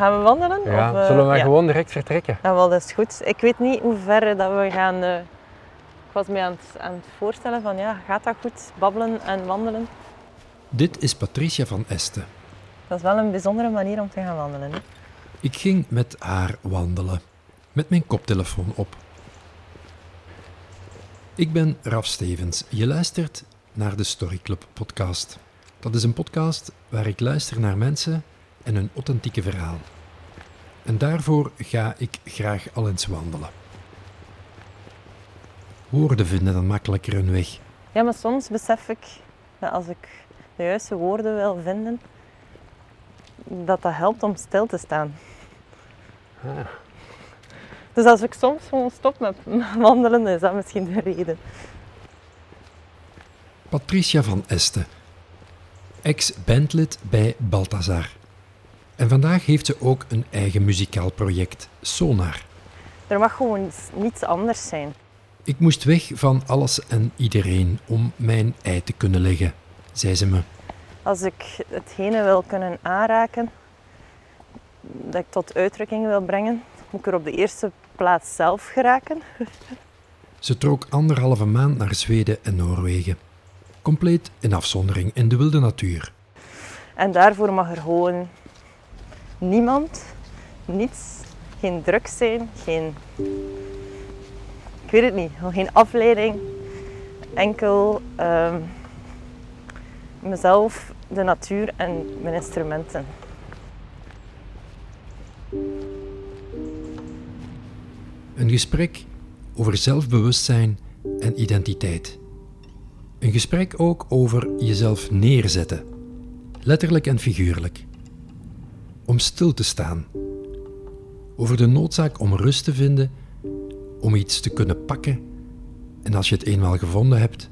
Gaan we wandelen? Ja, Of, eh, zullen we maar ja. gewoon direct vertrekken? Ja, wel, dat is goed. Ik weet niet hoe ver dat we gaan... eh, ik was me aan het, aan het voorstellen van, ja, gaat dat goed? Babbelen en wandelen. Dit is Patricia van Este. Dat is wel een bijzondere manier om te gaan wandelen. Hè? Ik ging met haar wandelen, met mijn koptelefoon op. Ik ben Raf Stevens. Je luistert naar de Story Club podcast. Dat is een podcast waar ik luister naar mensen en hun authentieke verhaal. En daarvoor ga ik graag al eens wandelen. Woorden vinden dan makkelijker hun weg. Ja, maar soms besef ik dat als ik de juiste woorden wil vinden, dat dat helpt om stil te staan. Ah. Dus als ik soms gewoon stop met wandelen, is dat misschien de reden. Patricia van Este, ex-bandlid bij Balthazar. En vandaag heeft ze ook een eigen muzikaal project, Sonar. Er mag gewoon niets anders zijn. Ik moest weg van alles en iedereen om mijn ei te kunnen leggen, zei ze me. Als ik hetgene wil kunnen aanraken, dat ik tot uitdrukking wil brengen, moet ik er op de eerste plaats zelf geraken. Ze trok anderhalve maand naar Zweden en Noorwegen. Compleet in afzondering in de wilde natuur. En daarvoor mag er gewoon niemand, niets, geen druk zijn, geen... Ik weet het niet, geen afleiding. Enkel ehm, mezelf, de natuur en mijn instrumenten. Een gesprek over zelfbewustzijn en identiteit. Een gesprek ook over jezelf neerzetten, letterlijk en figuurlijk. Om stil te staan. Over de noodzaak om rust te vinden, om iets te kunnen pakken en als je het eenmaal gevonden hebt,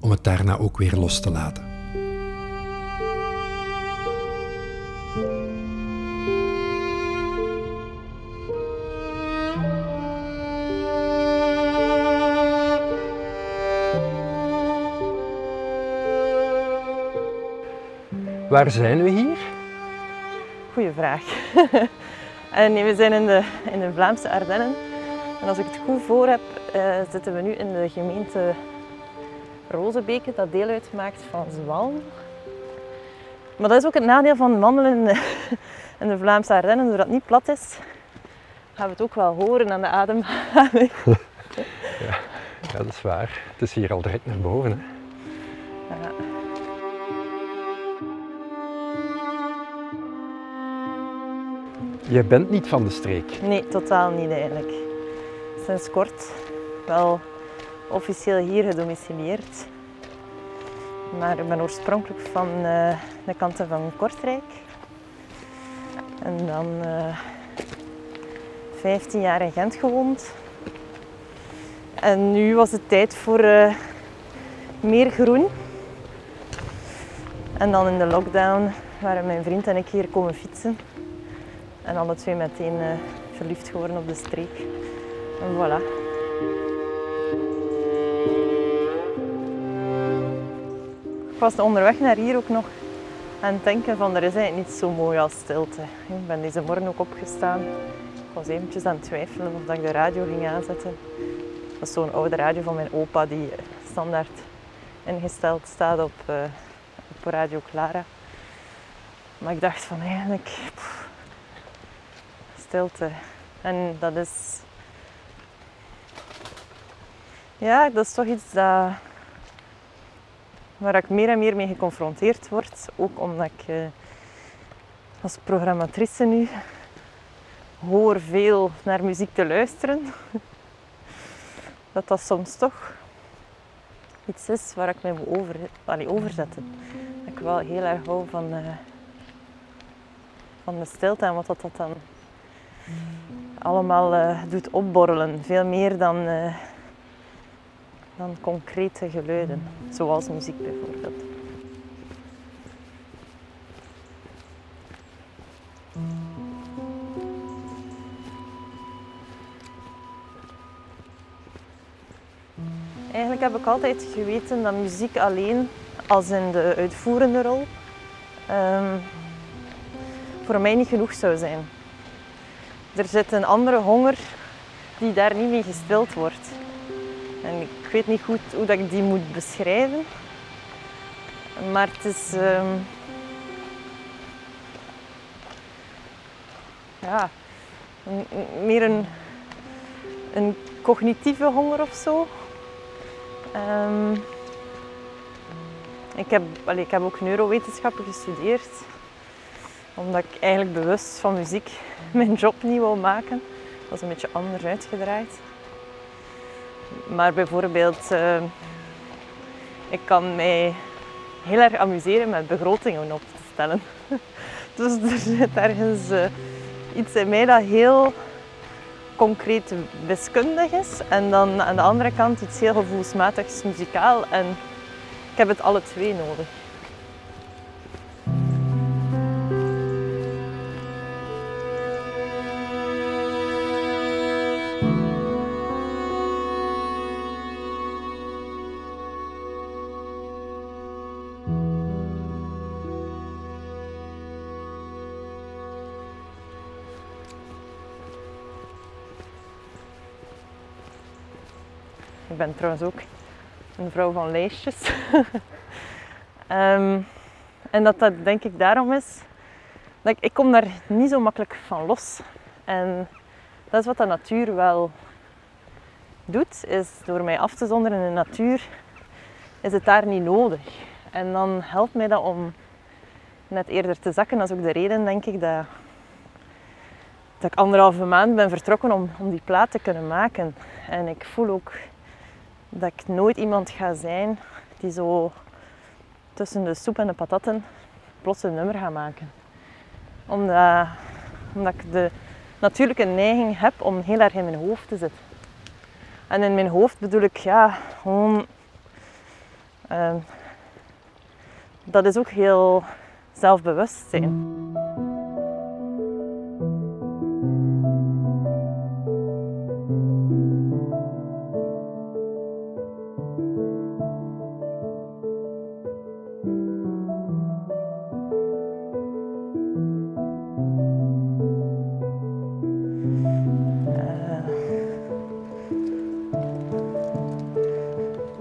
om het daarna ook weer los te laten. Waar zijn we hier? Goeie vraag. en nee, we zijn in de, in de Vlaamse Ardennen. En als ik het goed voor heb, eh, zitten we nu in de gemeente Rozebeke, dat deel uitmaakt van Zwalm. Maar dat is ook het nadeel van wandelen in de, in de Vlaamse Ardennen. Doordat het niet plat is, gaan we het ook wel horen aan de ademhaling. Ja, dat is waar. Het is hier al direct naar boven. Hè. Ja. Je bent niet van de streek. Nee, totaal niet eigenlijk. Sinds kort wel officieel hier gedomicileerd. Maar ik ben oorspronkelijk van eh, de kanten van Kortrijk. En dan eh 15 jaar in Gent gewoond. En nu was het tijd voor eh, meer groen. En dan in de lockdown waren mijn vriend en ik hier komen fietsen. En alle twee meteen eh, verliefd geworden op de streek. En voilà. Ik was onderweg naar hier ook nog aan het denken van er is eigenlijk niet zo mooi als stilte. Ik ben deze morgen ook opgestaan. Ik was eventjes aan het twijfelen of ik de radio ging aanzetten. Dat is zo'n oude radio van mijn opa die standaard ingesteld staat op, eh, op Radio Clara. Maar ik dacht van eigenlijk, stilte. En dat is. Ja, dat is toch iets dat, waar ik meer en meer mee geconfronteerd word. Ook omdat ik eh, als programmatrice nu hoor veel naar muziek te luisteren. Dat dat soms toch iets is waar ik me moet over, allee, overzetten. Ik wel heel erg hou van, eh, van de stilte en wat dat, dat dan allemaal eh, doet opborrelen. Veel meer dan, eh, dan concrete geluiden, zoals muziek bijvoorbeeld. Eigenlijk heb ik altijd geweten dat muziek alleen, als in de uitvoerende rol, ehm, voor mij niet genoeg zou zijn. Er zit een andere honger die daar niet mee gestild wordt. En ik weet niet goed hoe dat ik die moet beschrijven. Maar het is... ehm, ja, meer een, een cognitieve honger of zo. Ehm, ik, heb, ik heb ook neurowetenschappen gestudeerd, omdat ik eigenlijk bewust van muziek mijn job niet wou maken. Dat is een beetje anders uitgedraaid. Maar bijvoorbeeld, eh, ik kan mij heel erg amuseren met begrotingen op te stellen. dus er zit ergens eh, iets in mij dat heel concreet wiskundig is. En dan aan de andere kant iets heel gevoelsmatigs muzikaal. En ik heb het alle twee nodig. Ik ben trouwens ook een vrouw van lijstjes. Ehm, en dat dat denk ik daarom is dat ik, ik kom daar niet zo makkelijk van los. En dat is wat de natuur wel doet, is door mij af te zonderen in de natuur, is het daar niet nodig. En dan helpt mij dat om net eerder te zakken. Dat is ook de reden, denk ik, dat, dat ik anderhalve maand ben vertrokken om, om die plaat te kunnen maken. En ik voel ook dat ik nooit iemand ga zijn die zo tussen de soep en de patatten plots een nummer gaat maken. Omdat, omdat ik de natuurlijke neiging heb om heel erg in mijn hoofd te zitten. En in mijn hoofd bedoel ik ja, gewoon. ehm, dat is ook heel zelfbewust zijn.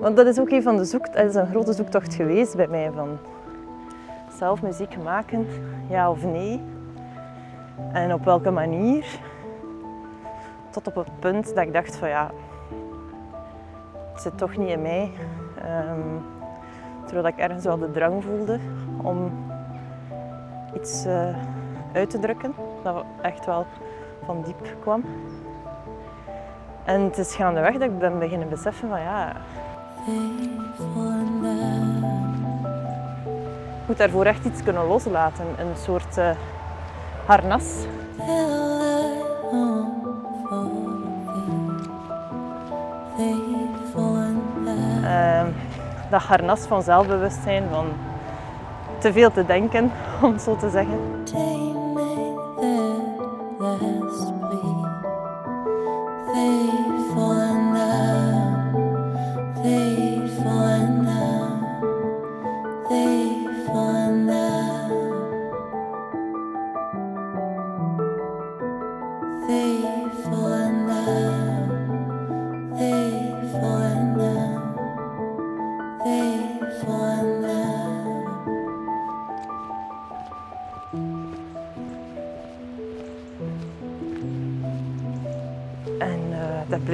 Want dat is ook een van de zoekt, dat is een grote zoektocht geweest bij mij van zelf muziek maken, ja of nee. En op welke manier. Tot op het punt dat ik dacht van ja, het zit toch niet in mij. Ehm, terwijl ik ergens wel de drang voelde om iets eh, uit te drukken. Dat echt wel van diep kwam. En het is gaandeweg dat ik ben beginnen beseffen van ja, ik moet daarvoor echt iets kunnen loslaten. Een soort eh, harnas. Ehm, dat harnas van zelfbewustzijn, van te veel te denken, om zo te zeggen.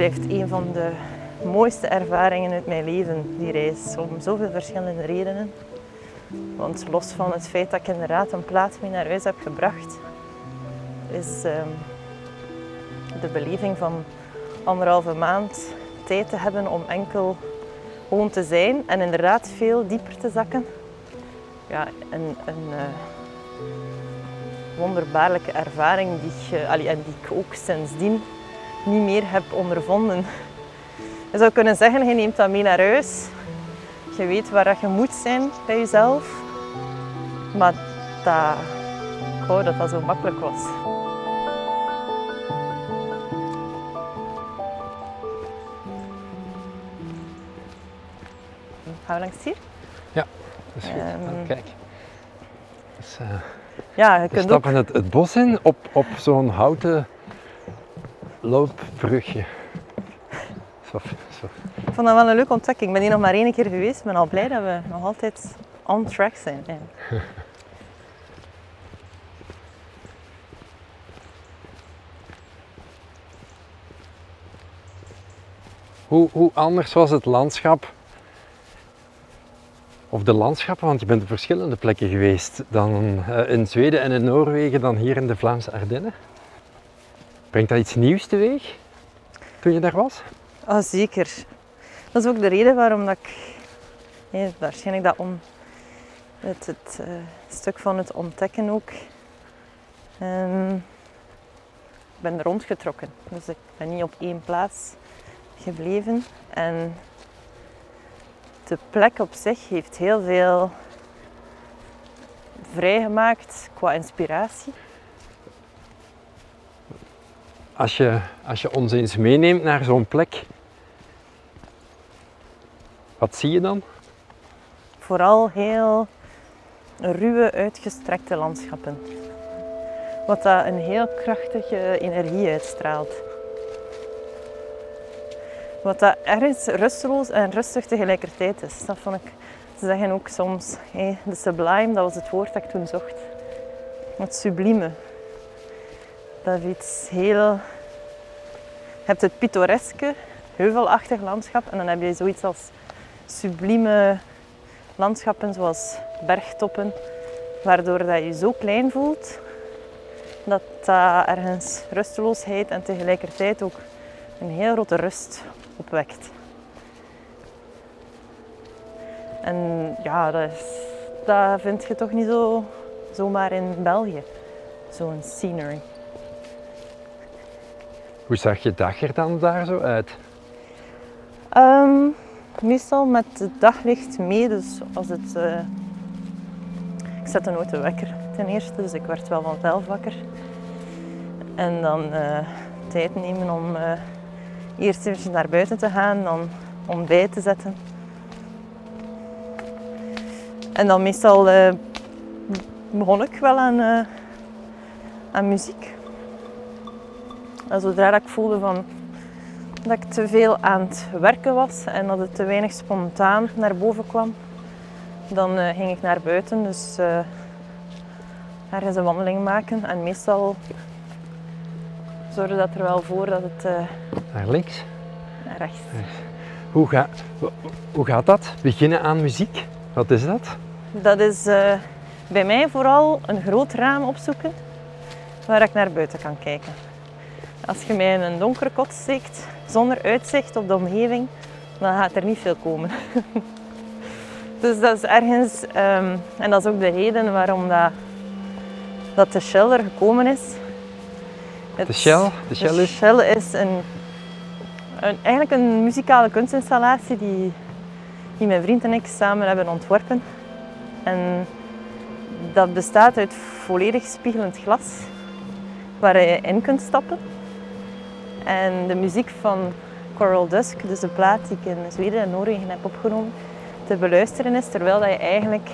Blijft een van de mooiste ervaringen uit mijn leven, die reis. Om zoveel verschillende redenen. Want los van het feit dat ik inderdaad een plaat mee naar huis heb gebracht, is ehm, de beleving van anderhalve maand tijd te hebben om enkel gewoon te zijn en inderdaad veel dieper te zakken. Ja, een, een eh, wonderbaarlijke ervaring die, ik, eh, en die ik ook sindsdien niet meer heb ondervonden. Je zou kunnen zeggen, je neemt dat mee naar huis. Je weet waar je moet zijn bij jezelf. Maar dat, ik wou dat dat zo makkelijk was. Gaan we langs hier? Dat is goed. Ah, kijk. Dus, eh, Ja, je kunt ook... stappen het, het bos in op, op zo'n houten loopbrugje. Zo, zo. Ik vond dat wel een leuke ontdekking. Ik ben hier nog maar één keer geweest. Ik ben al blij dat we nog altijd on track zijn. Hoe, hoe anders was het landschap, of de landschappen, want je bent op verschillende plekken geweest, dan eh, in Zweden en in Noorwegen dan hier in de Vlaamse Ardennen? Brengt dat iets nieuws teweeg toen je daar was? Ah, zeker. Dat is ook de reden waarom dat ik waarschijnlijk dat om, het, het eh, stuk van het ontdekken ook. ehm, ben rondgetrokken. Dus ik ben niet op één plaats gebleven. En de plek op zich heeft heel veel vrijgemaakt qua inspiratie. Als je, als je ons eens meeneemt naar zo'n plek, wat zie je dan? Vooral heel ruwe, uitgestrekte landschappen. Wat dat een heel krachtige energie uitstraalt. Wat dat ergens rusteloos en rustig tegelijkertijd is. Dat vond ik. Ze zeggen ook soms, hé, de sublime, dat was het woord dat ik toen zocht. Het sublieme. Dat is iets heel... Je hebt het pittoreske, heuvelachtig landschap en dan heb je zoiets als sublieme landschappen zoals bergtoppen, waardoor dat je zo klein voelt dat dat ergens rusteloosheid en tegelijkertijd ook een heel grote rust opwekt. En ja, dat, is, dat vind je toch niet zo zomaar in België, zo'n scenery. Hoe zag je dag er dan daar zo uit? Ehm, meestal met het daglicht mee, dus als het... eh, ik zette nooit de wekker ten eerste, dus ik werd wel vanzelf wakker. En dan eh, tijd nemen om eh, eerst even naar buiten te gaan, dan ontbijt te zetten. En dan meestal begon ik wel aan, aan muziek. Zodra dat ik voelde van, dat ik te veel aan het werken was en dat het te weinig spontaan naar boven kwam, dan eh, ging ik naar buiten. Dus eh, ergens een wandeling maken. En meestal zorgde dat er wel voor dat het eh, Naar links? naar rechts. Hoe, ga, hoe gaat dat? Beginnen aan muziek? Wat is dat? Dat is bij mij vooral een groot raam opzoeken waar ik naar buiten kan kijken. Als je mij in een donkere kot steekt zonder uitzicht op de omgeving, dan gaat er niet veel komen. dus dat is ergens, ehm, en dat is ook de reden waarom dat, dat de Shell er gekomen is. Het- De Shell? De Shell de is? Shell is een, een, eigenlijk een muzikale kunstinstallatie die, die mijn vriend en ik samen hebben ontworpen. En dat bestaat uit volledig spiegelend glas waar je in kunt stappen. En de muziek van Coral Dusk, dus de plaat die ik in Zweden en Noorwegen heb opgenomen, te beluisteren is terwijl je eigenlijk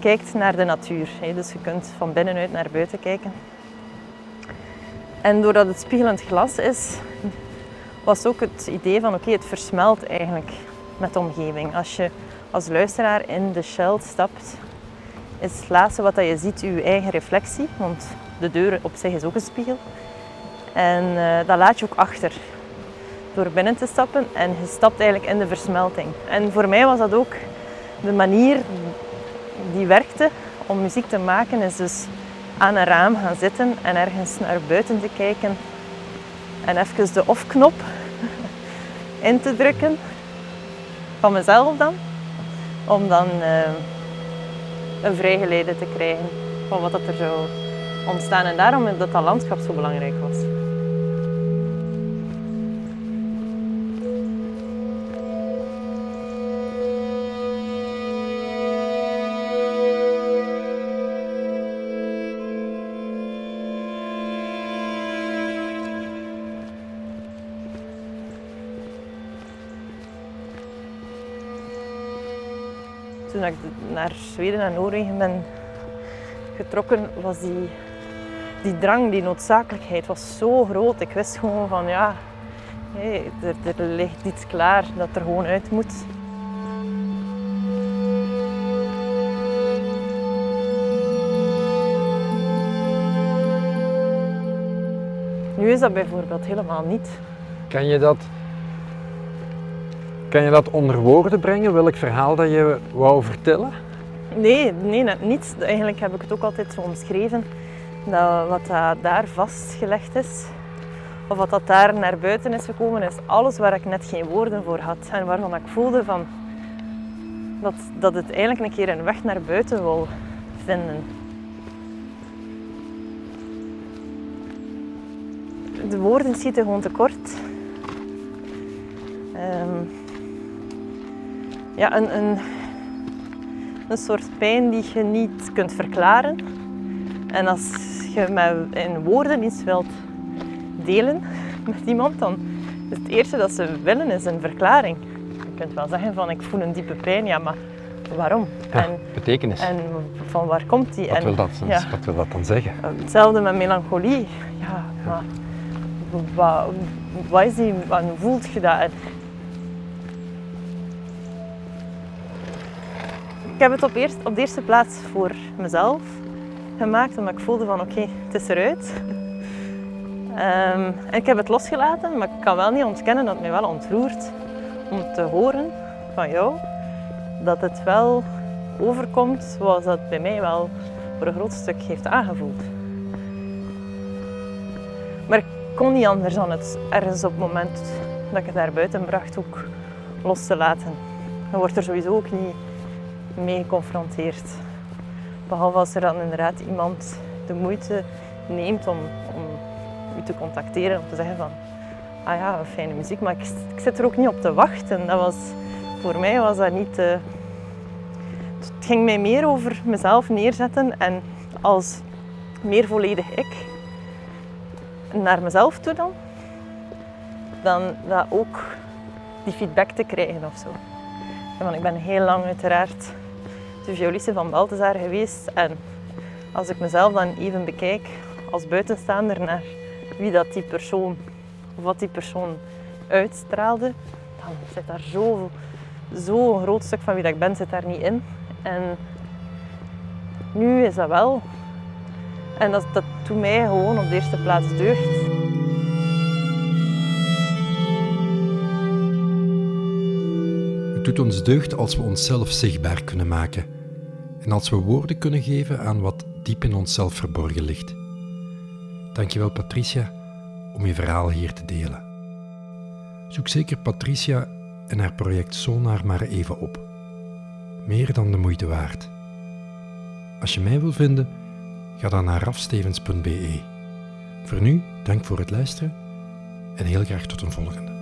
kijkt naar de natuur. Dus je kunt van binnenuit naar buiten kijken. En doordat het spiegelend glas is, was ook het idee van oké, het versmelt eigenlijk met de omgeving. Als je als luisteraar in de Shell stapt, is het laatste wat je ziet je eigen reflectie, want de deur op zich is ook een spiegel. En eh, dat laat je ook achter door binnen te stappen en je stapt eigenlijk in de versmelting. En voor mij was dat ook de manier die werkte om muziek te maken, is dus aan een raam gaan zitten en ergens naar buiten te kijken en even de off-knop in te drukken van mezelf dan, om dan eh, een vrijgeleide te krijgen van wat dat er zou ontstaan. En daarom dat dat landschap zo belangrijk was. Ik naar Zweden en Noorwegen ben getrokken, was die die drang, die noodzakelijkheid was zo groot. Ik wist gewoon van ja, er, er ligt iets klaar dat er gewoon uit moet. Nu is dat bijvoorbeeld helemaal niet. Kan je dat, kan je dat onder woorden brengen, welk verhaal dat je wou vertellen? Nee, nee, net niet. Eigenlijk heb ik het ook altijd zo omschreven. Dat wat daar vastgelegd is, of wat dat daar naar buiten is gekomen, is alles waar ik net geen woorden voor had. En waarvan ik voelde van, dat, dat het eigenlijk een keer een weg naar buiten wil vinden. De woorden schieten gewoon tekort. Um, ja, een, een, een soort pijn die je niet kunt verklaren. En als je met, in woorden iets wilt delen met iemand, dan is het eerste dat ze willen is een verklaring. Je kunt wel zeggen van ik voel een diepe pijn, ja, maar waarom? Ja, en, betekenis. En van waar komt die? Wat, en, wil dat, ja, wat wil dat dan zeggen? Hetzelfde met melancholie. Ja, maar wat, wat is die, wat voelt je dat? Ik heb het op, eerst, op de eerste plaats voor mezelf gemaakt, omdat ik voelde van oké, het is eruit. En ik heb het losgelaten, maar ik kan wel niet ontkennen dat het mij wel ontroert om te horen van jou dat het wel overkomt zoals dat bij mij wel voor een groot stuk heeft aangevoeld. Maar ik kon niet anders dan het ergens op het moment dat ik het naar buiten bracht ook los te laten. Dan wordt er sowieso ook niet mee geconfronteerd. Behalve als er dan inderdaad iemand de moeite neemt om, om u te contacteren, om te zeggen van ah ja, fijne muziek, maar ik, ik zit er ook niet op te wachten. Dat was, voor mij was dat niet... Uh, het ging mij meer over mezelf neerzetten en als meer volledig ik naar mezelf toe dan, dan dat ook die feedback te krijgen of zo. Want ik ben heel lang uiteraard de violiste van Balthazar geweest. En als ik mezelf dan even bekijk als buitenstaander naar wie dat die persoon, of wat die persoon uitstraalde, dan zit daar zo, zo groot stuk van wie dat ik ben, zit daar niet in. En nu is dat wel. En dat, dat doet mij gewoon op de eerste plaats deugd. Het doet ons deugd als we onszelf zichtbaar kunnen maken en als we woorden kunnen geven aan wat diep in onszelf verborgen ligt. Dankjewel Patricia om je verhaal hier te delen. Zoek zeker Patricia en haar project Sonar maar even op. Meer dan de moeite waard. Als je mij wil vinden, ga dan naar rafstevens.be. Voor nu, dank voor het luisteren en heel graag tot een volgende.